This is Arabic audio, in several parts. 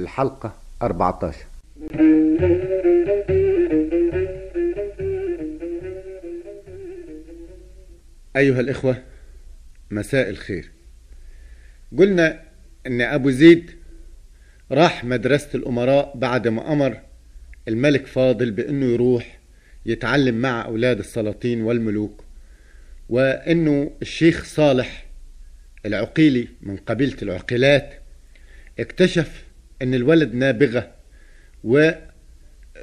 الحلقة 14 أيها الإخوة مساء الخير. قلنا أن أبو زيد راح مدرسة الأمراء بعد ما أمر الملك فاضل بأنه يروح يتعلم مع أولاد السلاطين والملوك وأنه الشيخ صالح العقيلي من قبيلة العقيلات اكتشف أن الولد نابغة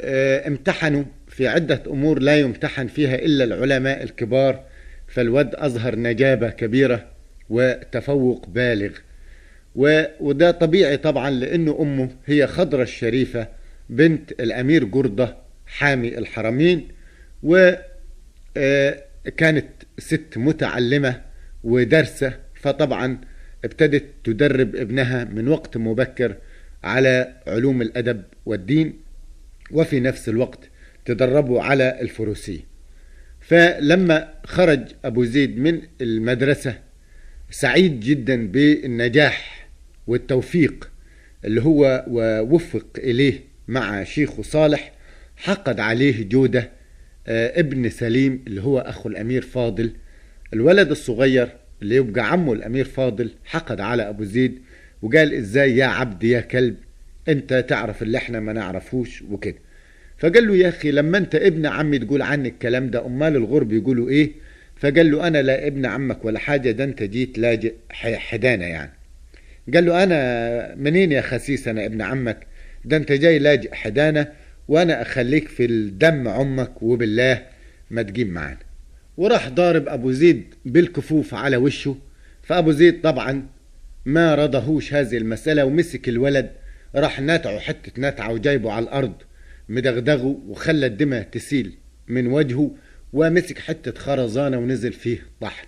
وامتحنوا في عدة أمور لا يمتحن فيها إلا العلماء الكبار فالود أظهر نجابة كبيرة وتفوق بالغ. وده طبيعي طبعا لأنه أمه هي خضرة الشريفة بنت الأمير جردة حامي الحرمين وكانت ست متعلمة ودرسة فطبعا ابتدت تدرب ابنها من وقت مبكر على علوم الأدب والدين وفي نفس الوقت تدربوا على الفروسية فلما خرج أبو زيد من المدرسة سعيد جدا بالنجاح والتوفيق اللي هو ووفق إليه مع شيخه صالح حقد عليه جودة ابن سليم اللي هو أخو الأمير فاضل. الولد الصغير اللي يبقى عمه الأمير فاضل حقد على أبو زيد وقال إزاي يا عبد يا كلب؟ أنت تعرف اللي إحنا ما نعرفوش وكده. فقال له يا أخي لما أنت ابن عمي تقول عني الكلام ده أمال الغرب يقولوا إيه؟ فقال له أنا لا ابن عمك ولا حاجة ده أنت جيت لاجئ حدانة يعني. قال له أنا منين يا خسيس أنا ابن عمك؟ ده أنت جاي لاجئ حدانة وأنا أخليك في الدم عمك وبالله ما تجيب معانا. وراح ضارب أبو زيد بالكفوف على وشه. فأبو زيد طبعا ما رضهوش هذه المسألة ومسك الولد راح ناتعه حتة ناتعة وجايبه على الأرض مدغدغه وخلى الدماء تسيل من وجهه ومسك حتة خرزانة ونزل فيه طحن.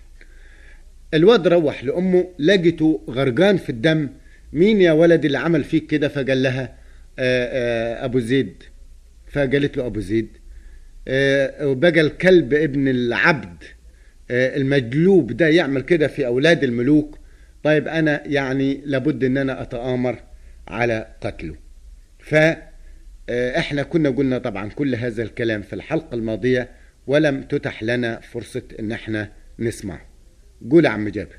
الواد روح لأمه لقيته غرقان في الدم. مين يا ولد اللي عمل فيك كده؟ فقال لها آآ آآ أبو زيد. فقالت له أبو زيد وبقى الكلب ابن العبد المجلوب ده يعمل كده في أولاد الملوك. طيب أنا يعني لابد أن أنا أتآمر على قتله. فإحنا كنا قلنا طبعا كل هذا الكلام في الحلقة الماضية ولم تتح لنا فرصة أن إحنا نسمعه. قول يا عم جابر.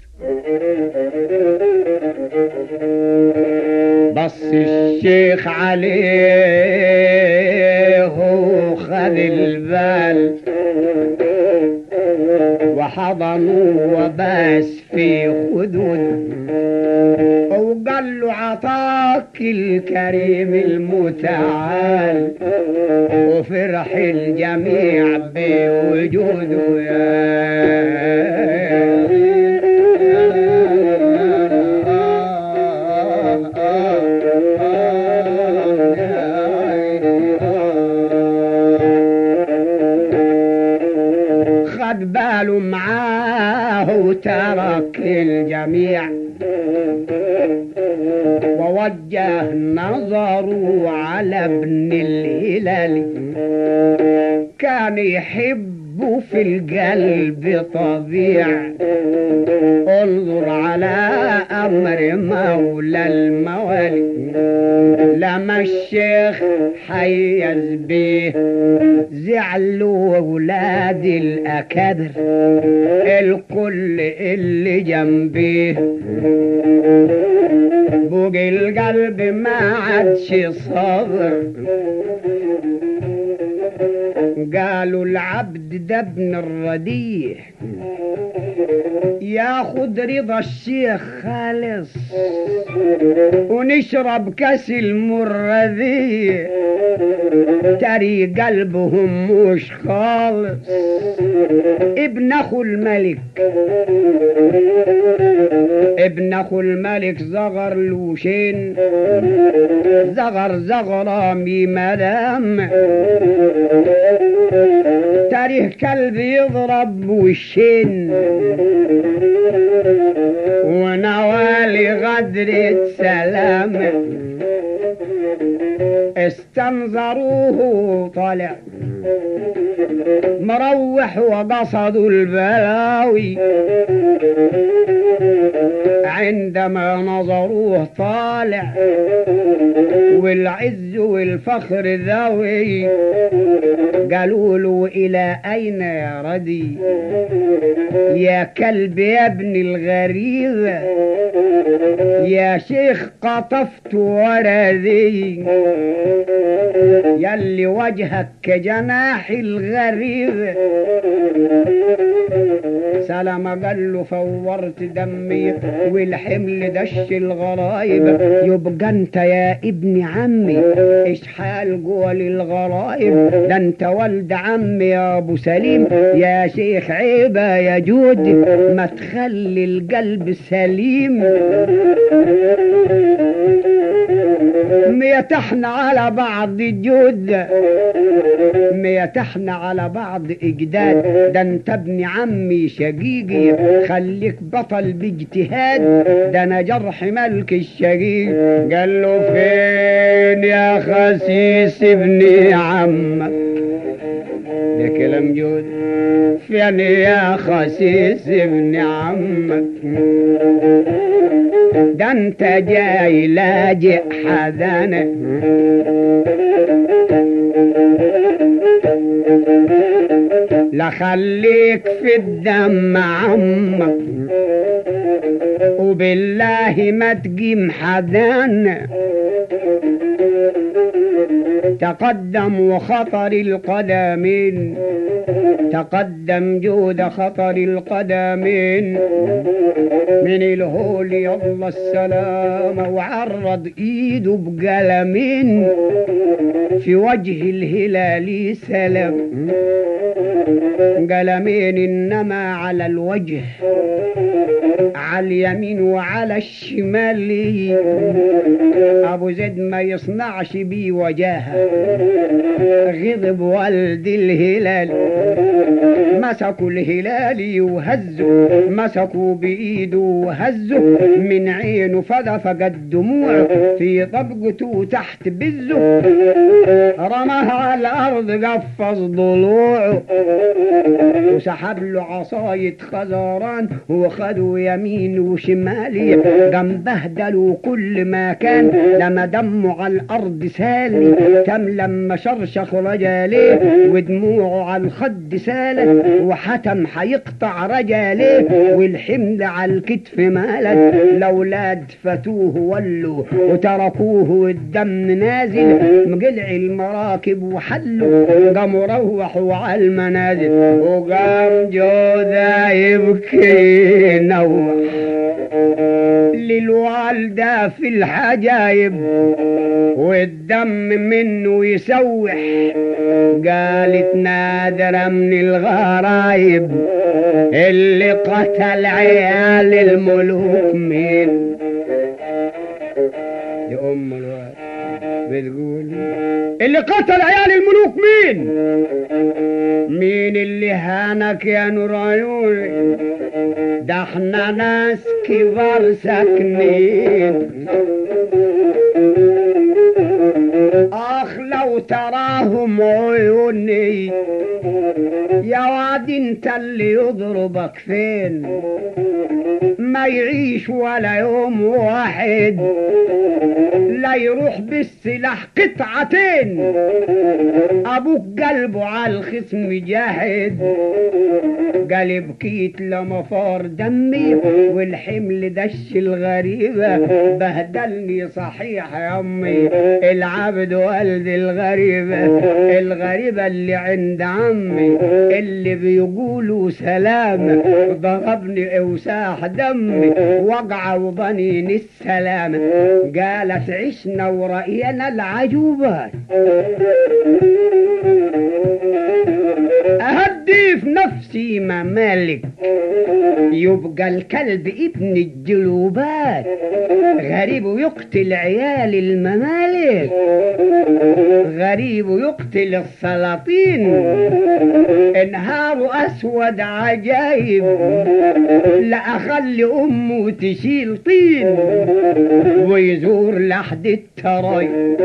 بص الشيخ عليه وخد البال. وحضنوا وباس في خدود وقال له عطاك الكريم المتعال. وفرح الجميع بوجوده يا يحبه في القلب طبيع قالوا العبد ده ابن الرديح. ياخد رضا الشيخ خالص ونشرب كاس المرذي تري قلبهم مش خالص. ابن أخو الملك. ابن أخو الملك زغر لوشين. زغر زغرامي مدام تاريخ كلب يضرب وشين ونوالي غدرة سلام استنظروه طالع مروح وقصدوا البلاوي. عندما نظروه طالع والعز والفخر ذوي قالوا له إلى أين يا ردي يا كلب يا ابن الغريب يا شيخ قطفت وردي يلي وجهك كجناح الغريب. سلام قال له فورت دمي والحمل دش الغرايب. يبقى انت يا ابن عمي إيش حال قول الغرايب؟ ده انت ولد عمي يا ابو سليم يا شيخ عيبة يا جود ما تخلي القلب سليم. ميتحنا على بعض جود. ميتحنا على بعض إجداد. ده انت ابن عمي شقيقي. خليك بطل باجتهاد. ده أنا جرح ملك الشقيق. قال له فين يا خسيس ابن عمك ده كلام جود. فين يا خسيس ابن عمك ده أنت جاي لاجئ حذانك لخليك في الدم عمك وبالله ما تقيم حدان تقدم وخطر القدمين. تقدم جود خطر القدمين من الهول يلا السلام وعرض ايده بقلمين في وجه الهلال سلام قلمين إنما على الوجه على اليمين وعلى الشمال. أبو زيد ما يصنعش بيه وجاهه غضب والد الهلال. مسكوا الهلال وهزوا مسكوا بايده وهزوا من عينه فدفق الدموع في طبقته تحت بزه رماها على الأرض قفز ضلوعه وسحب له عصاية خزران وخدوا يمين وشمالي قام بهدلوا كل ما كان لما دمه على الأرض سالي. كم لما شرشخ رجاليه ودموعه على الخد سالت. وحتم حيقطع رجاليه والحمل على الكتف مالت. الاولاد فتوه ولوا وتركوه والدم نازل. مقلع المراكب وحلوا. قاموا روحوا على المنازل. وقام جوذا يبكي نوح للوالدة في الحجايب والدم منه يسوح قالت نادرة من الغرايب اللي قتل عيال الملوك مين يا أم الواد بتقول اللي قتل عيال الملوك مين؟ مين اللي هانك يا نور عيوني ده إحنا ناس كبار ساكنين. آخ لو تراهم عيوني يا واد انت اللي يضربك فين؟ ما يعيش ولا يوم واحد. لا يروح بالسلاح قطعتين. أبوك قلبه على الخصم جاهد قال بكيت لما فار دمي والحمل دش الغريبة. بهدلني صحيح يا أمي العبد والد الغريبة. الغريبة اللي عند عمي. اللي بيقولوا سلام ضربني اوساح دمي وقع وبنين السلام. قالت عشنا ورأينا العجوبات. أهد بدي في نفسي ممالك يبقى الكلب ابن الجلوبات. غريب ويقتل عيال الممالك. غريب ويقتل السلاطين. إنهار أسود عجايب. لا اخلي أمه تشيل طين. ويزور لحد الترايب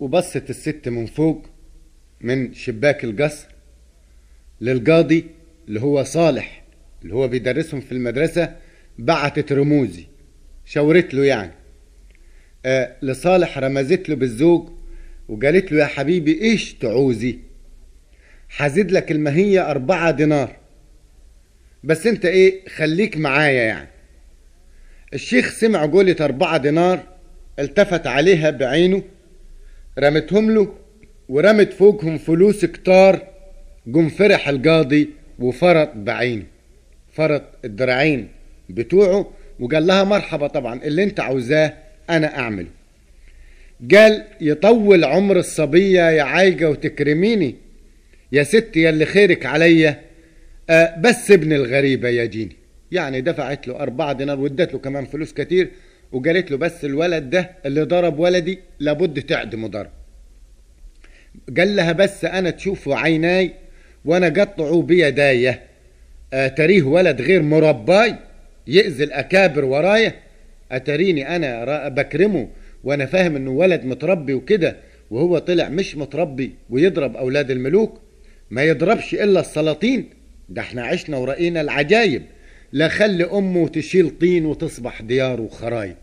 وبصت الست من فوق. من شباك القصر للقاضي اللي هو صالح اللي هو بيدرسهم في المدرسة بعتت رموزي شاورت له يعني. آه لصالح رمزت له بالزوج وقالت له يا حبيبي إيش تعوزي؟ حزيد لك المهية أربعة دينار. بس أنت إيه خليك معايا يعني. الشيخ سمع قولة أربعة دينار التفت عليها بعينه رمتهم له ورمت فوقهم فلوس كتار قم فرح القاضي وفرط بعينه فرط الدراعين بتوعه وقال لها مرحبا طبعا اللي انت عاوزاه أنا أعمله. قال يطول عمر الصبية يا عايقة وتكرميني يا ستي يا اللي خيرك عليا آه بس ابن الغريبة يجيني يعني دفعت له أربعة دينار وادت له كمان فلوس كتير وقالت له بس الولد ده اللي ضرب ولدي لابد تعدمه ضرب قال لها بس أنا تشوفوا عيناي وأنا قطعوا بيدايا أتريه ولد غير مرباي يأذي الأكابر ورايا؟ أتريني أنا بكرمه وأنا فاهم إنه ولد متربي وكده وهو طلع مش متربي ويضرب أولاد الملوك؟ ما يضربش إلا السلاطين. ده إحنا عشنا ورأينا العجايب. لا خلي أمه تشيل طين وتصبح ديار وخرايب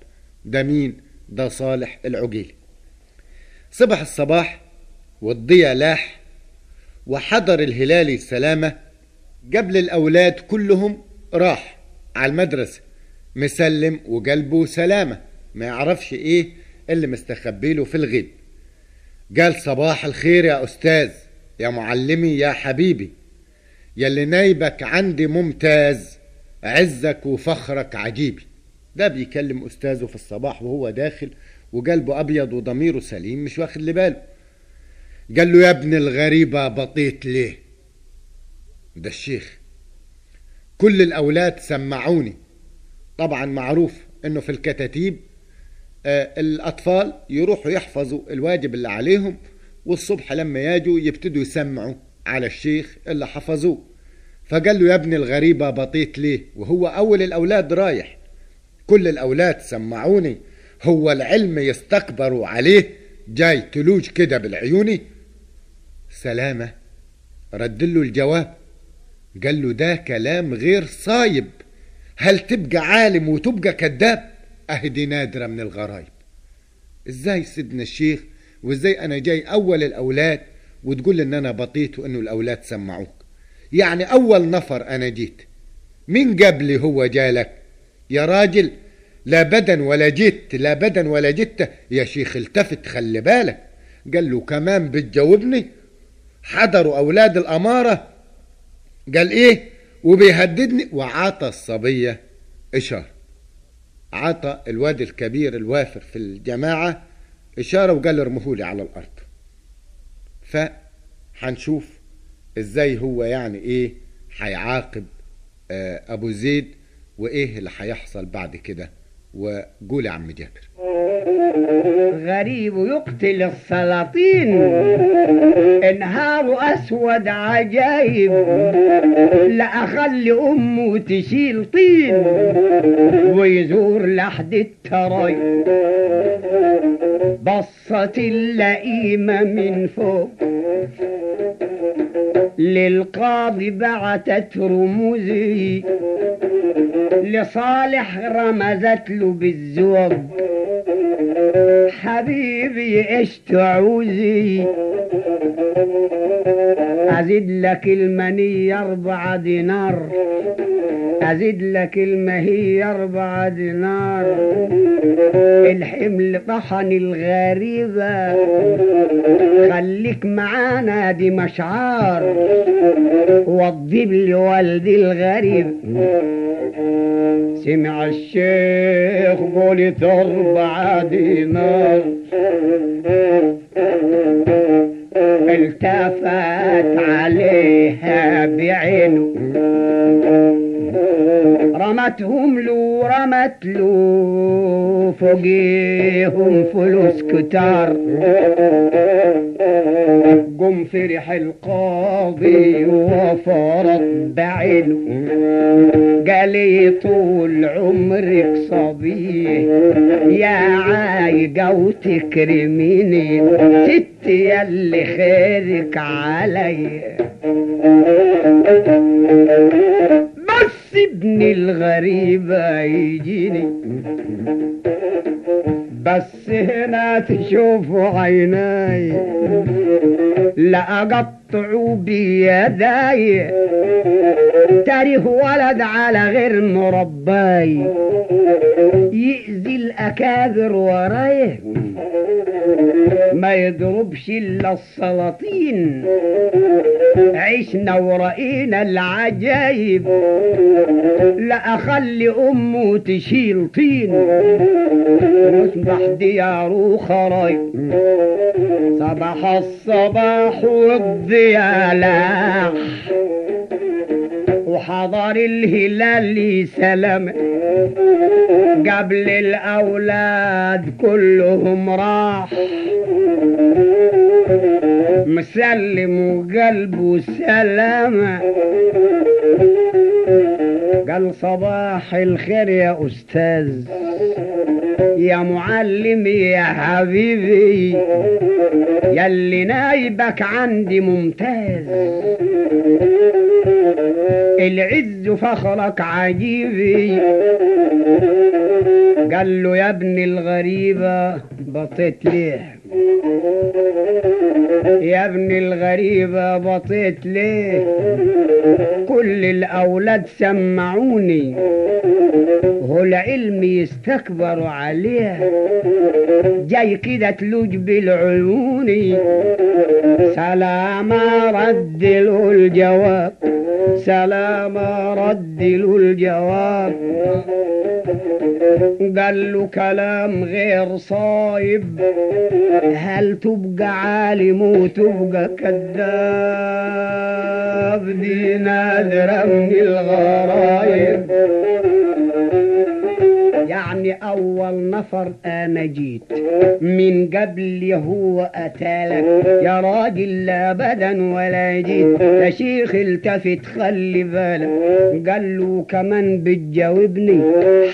ده مين؟ ده صالح العقيلي. صبح الصباح والضيا لاح وحضر الهلالي السلامة قبل الأولاد كلهم راح على المدرسة مسلم وقلبه سلامة. ما يعرفش إيه اللي مستخبي له في الغد قال صباح الخير يا أستاذ يا معلمي يا حبيبي. يلي نايبك عندي ممتاز عزك وفخرك عجيبي. ده بيكلم أستاذه في الصباح وهو داخل وقلبه أبيض وضميره سليم مش واخد لي باله قال له يا ابن الغريبة بطيت ليه؟ ده الشيخ. كل الأولاد سمعوني. طبعا معروف إنه في الكتاتيب آه الأطفال يروحوا يحفظوا الواجب اللي عليهم والصبح لما يجوا يبتدوا يسمعوا على الشيخ اللي حفظوه. فقال له يا ابن الغريبة بطيت ليه؟ وهو أول الأولاد رايح. كل الأولاد سمعوني. هو العلم يستكبروا عليه جاي تلوج كده بالعيوني سلامة. رد له الجواب. قال له ده كلام غير صايب. هل تبقى عالم وتبقى كذاب؟ أهدي نادرة من الغرايب. إزاي سيدنا الشيخ؟ وإزاي أنا جاي أول الأولاد وتقول إن أنا بطيت وإنه الأولاد سمعوك؟ يعني أول نفر أنا جيت. مين قبلي هو جالك؟ يا راجل لا بدن ولا جيت لا بدن ولا جيت. يا شيخ التفت خلي بالك. قال له كمان بتجاوبني؟ حضروا أولاد الأمارة قال إيه؟ وبيهددني وعطى الصبية إشارة. عطى الواد الكبير الوافر في الجماعة إشارة وقال ارمهولي على الأرض. فهنشوف إزاي هو يعني إيه هيعاقب آه، أبو زيد وإيه اللي هيحصل بعد كده. وقول يا عم جابر. غريب يقتل السلاطين. إنهار أسود عجايب. لا اخلي امه تشيل طين. ويزور لحد الترايب بصت اللئيمة من فوق. للقاضي بعتت رموزي. لصالح رمزت له بالزوج. حبيبي إيش تعوزي؟ أزيد لك المني اربعة دينار. أزيد لك المهي اربعة دينار. الحمل طحن الغريبة. خليك معانا دي مشعار. وضب لي والدي الغريب. سمع الشيخ قولت أربعة دينار. التفت بعينه. رمتهم له رمت له فوقيهم فلوس كتار. قم فرح القاضي وفرط بعينه قال طول عمرك صبي يا عايقة وتكرميني ست يلي خيرك علي. بس ابن الغريب يجيني. بس هنا تشوفوا عيناي. لا اقطعوا بيداي. تاريخ ولد على غير مرباي. يأذي الأكابر ورايه ما يضربش إلا السلاطين. عشنا ورأينا العجايب. لا أخلي أمه تشيل طين. واسمح دياره خراي صباح الصباح والضياء لاح وحضر الهلال سلام قبل الأولاد كلهم راح. مسلم وقلبه سلامة قال صباح الخير يا أستاذ. يا معلم يا حبيبي. يلي نايبك عندي ممتاز. العز فخرك عجيبي. قال له يا ابن الغريبة بطيت ليه؟ يا ابن الغريبة بطيت ليه؟ كل الأولاد سمعوني. هو العلم يستكبروا عليه. جاي كده تلوج بالعيون. سلام رد له الجواب. سلام رد له الجواب. قال له كلام غير صايب. هل تبقى عالم وتبقى كذاب؟ دي نادرة من الغرايب. يعني أول نفر أنا جيت. من قبل هو أتالك يا راجل لا بدن ولا جيت. يا شيخ التفت خلي بالك قال له كمان بتجاوبني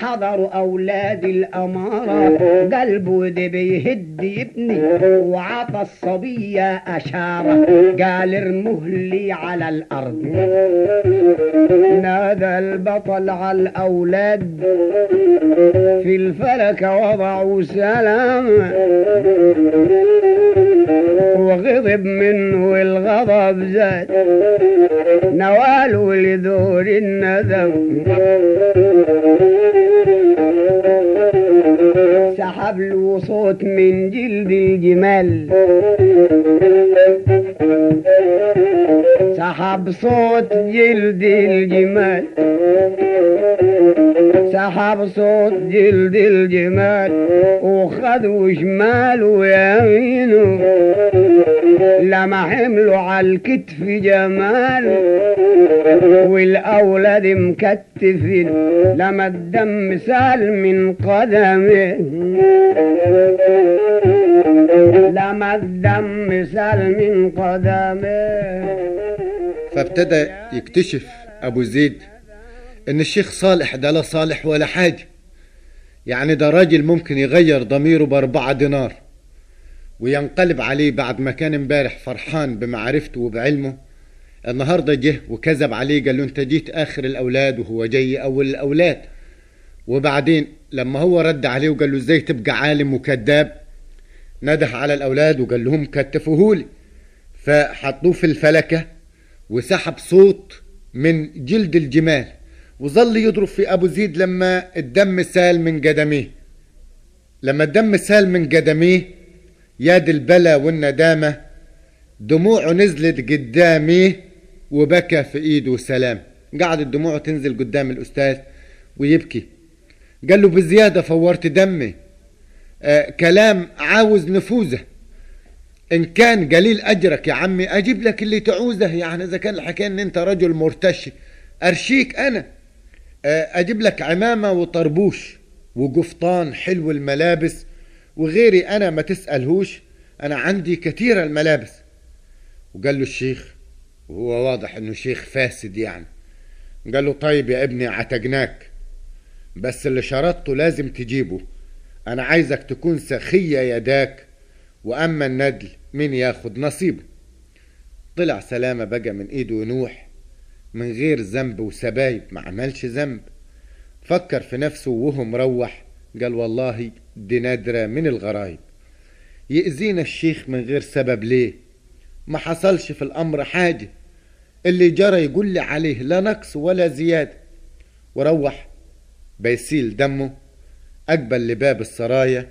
حضروا أولاد الأمارة. قلبه ده بيهد ابني. وعطى الصبية أشارة. قال ارمه لي على الأرض. نادى البطل على الأولاد. في الفلك وضعوا سلام. وغضب منه الغضب زاد. نواله لدور الندم. سحب له صوت من جلد الجمال سحب صوت جلد الجمال سحب صوت جلد الجمال وخذ شمال ويمينه لما حملوا على الكتف جمال والأولاد مكتفين لما الدم سال من قدمه لما الدم سال من قدمه فابتدى يكتشف أبو زيد إن الشيخ صالح ده لا صالح ولا حاجة. يعني ده راجل ممكن يغير ضميره بأربعة دينار. وينقلب عليه بعد ما كان امبارح فرحان بمعرفته وبعلمه. النهارده جه وكذب عليه قال له انت جيت آخر الأولاد وهو جاي أول الأولاد. وبعدين لما هو رد عليه وقال له إزاي تبقى عالم وكذاب نده على الأولاد وقال لهم كتفوهولي. فحطوه في الفلكة وسحب صوت من جلد الجمال وظل يضرب في أبو زيد لما الدم سال من قدميه. لما الدم سال من قدميه ياد البلا والندامة دموعه نزلت قدامي وبكى في إيده سلام. قعدت دموعه تنزل قدام الأستاذ ويبكي. قال له بزيادة فورت دمي. آه كلام عاوز نفوذه. إن كان قليل أجرك يا عمي أجيب لك اللي تعوزه. يعني إذا كان الحكاية إن أنت رجل مرتشي. أرشيك أنا. آه، أجيب لك عمامة وطربوش وقفطان حلو الملابس وغيري أنا ما تسألهوش أنا عندي كثير الملابس. وقال له الشيخ وهو واضح إنه شيخ فاسد يعني. قال له طيب يا ابني عتقناك بس اللي شرطته لازم تجيبه. أنا عايزك تكون سخية يداك وأما الندل مين ياخد نصيبه؟ طلع سلامة بقى من إيده نوح من غير ذنب وسبايب ما عملش ذنب. فكر في نفسه وهو مروح قال والله دي نادرة من الغرايب. يأذينا الشيخ من غير سبب ليه؟ ما حصلش في الأمر حاجة. اللي جرى يقول لي عليه لا نقص ولا زيادة. وروح بيسيل دمه أقبل لباب السرايا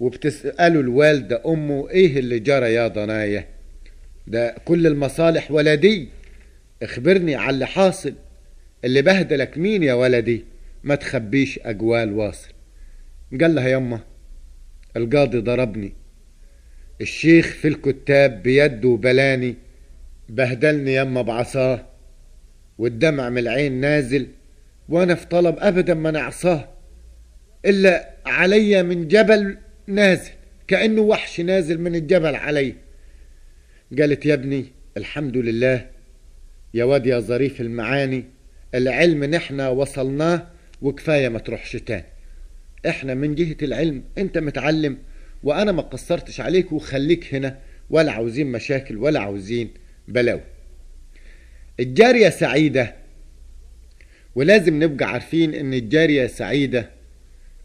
وبتسأله الوالدة أمه إيه اللي جرى يا ضنايا؟ ده كل المصالح ولدي. اخبرني على اللي حاصل. اللي بهدلك مين يا ولدي؟ ما تخبيش أجوال واصل. قال لها يما القاضي ضربني. الشيخ في الكتاب بيده بلاني. بهدلني يما بعصاه. والدمع من العين نازل. وأنا في طلب أبدا ما نعصاه إلا علي من جبل نازل. كأنه وحش نازل من الجبل علي. قالت يا ابني الحمد لله. يا واد يا ظريف المعاني. العلم نحن وصلناه. وكفاية ما تروحش تاني إحنا من جهة العلم أنت متعلم وأنا ما قصرتش عليك وخليك هنا ولا عاوزين مشاكل ولا عاوزين بلاوي. الجارية سعيدة ولازم نبقى عارفين إن الجارية سعيدة.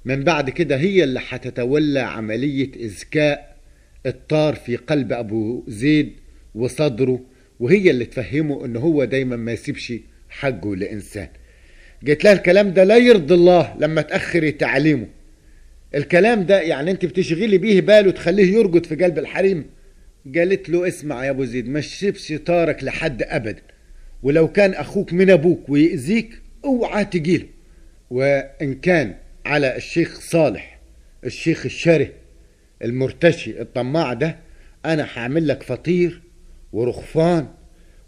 من بعد كده هي اللي هتتولى عملية إذكاء الطار في قلب أبو زيد وصدره وهي اللي تفهمه إن هو دايما ما يسيبش حقه لإنسان. قلت لها الكلام ده لا يرضي الله لما تأخري تعليمه. الكلام ده يعني انت بتشغلي بيه باله تخليه يرقد في قلب الحريم. قالت له اسمع يا أبو زيد ما تسيبش طارك لحد ابدا ولو كان أخوك من أبوك ويأذيك أوعى تجيله. وإن كان على الشيخ صالح الشيخ الشره المرتشي الطماع ده أنا هعمل لك فطير ورخفان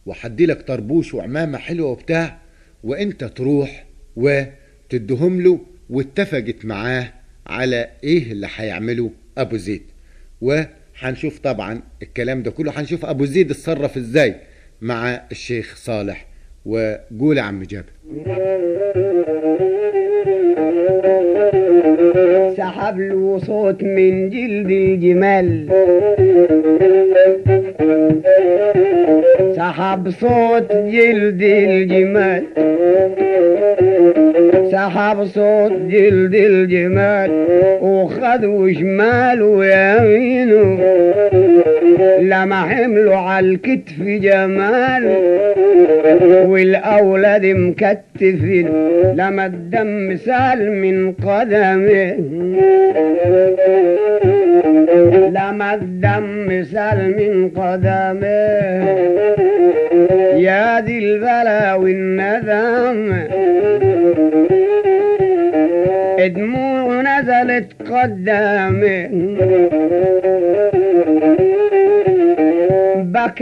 وحدي لك طربوش وعمامة حلوة وبتاع. وانت تروح وتدهم له واتفقت معاه على إيه اللي هيعمله ابو زيد. وهنشوف طبعا الكلام ده كله هنشوف ابو زيد اتصرف إزاي مع الشيخ صالح. وقول يا عم جابر. سحب له صوت من جلد الجمال. سحب صوت جلد الجمال. سحب صوت جلد الجمال. وخذ شماله ويمينه لما حمله على الكتف جمال والأولاد مكتفين. لما الدم سال من قدمه لما الدم سال من قدمه يا ذي البلا والندم. دموع نزلت قدامه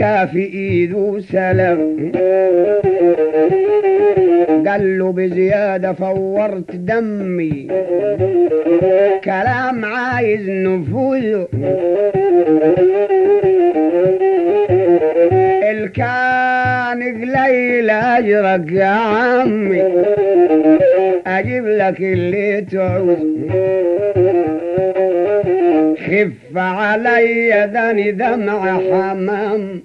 في ايده سلام قال له بزيادة فورت دمي. كلام عايز نفوذه الكان قليل أجرك يا عمي أجيب لك اللي تعوز. خف علي دني دمع حمام.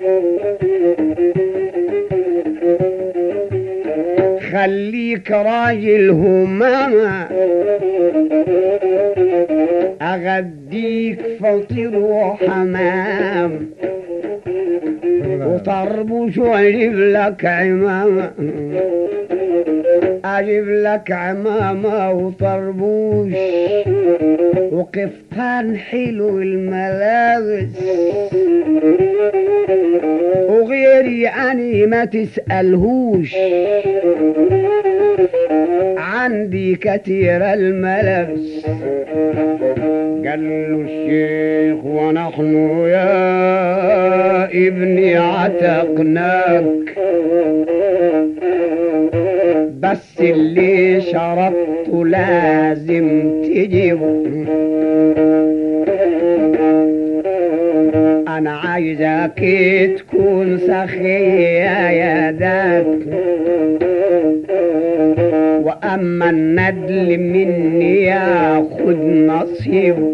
خليك راجل همامة أغديك فطير وحمام وطربوش واجيب لك عمامة أجيب لك عمامة وطربوش. وقفطان حلو الملابس. وغيري أني ما تسألهوش. عندي كثير الملابس. قال له الشيخ ونحن يا ابني عتقناك. بس اللي شرطته لازم تجيبه أنا عايزك تكون سخية يا ذاك. وأما الندل مني ياخد نصيبه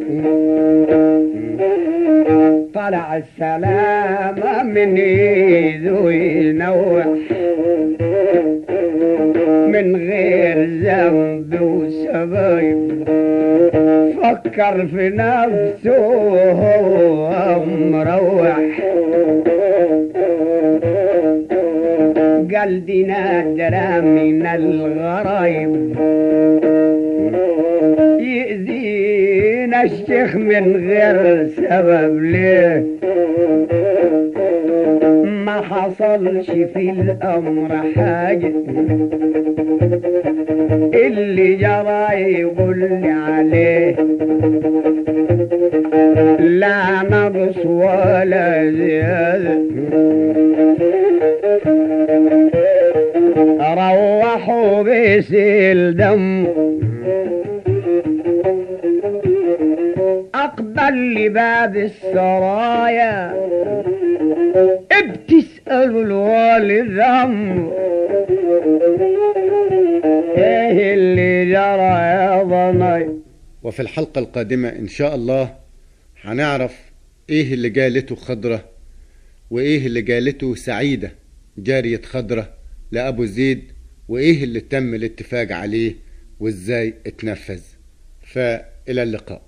طلع السلامة من ايده ينوح من غير ذنب وسبايب فكر في نفسه وهو مروح. قال دي نادرة من الغرايب يأذينا الشيخ من غير سبب. ليه؟ ما حصلش في الأمر حاجة. اللي جرى يقول لي عليه. لا نقص ولا زيادة. روحوا بيسيل دم. أقبل لباب السرايا. بتسألوا الوالد عمه وفي الحلقة القادمة إن شاء الله هنعرف إيه اللي قالته خضرة وإيه اللي قالته سعيدة جارية خضرة لأبو زيد وإيه اللي تم الاتفاق عليه وإزاي اتنفذ. فإلى اللقاء.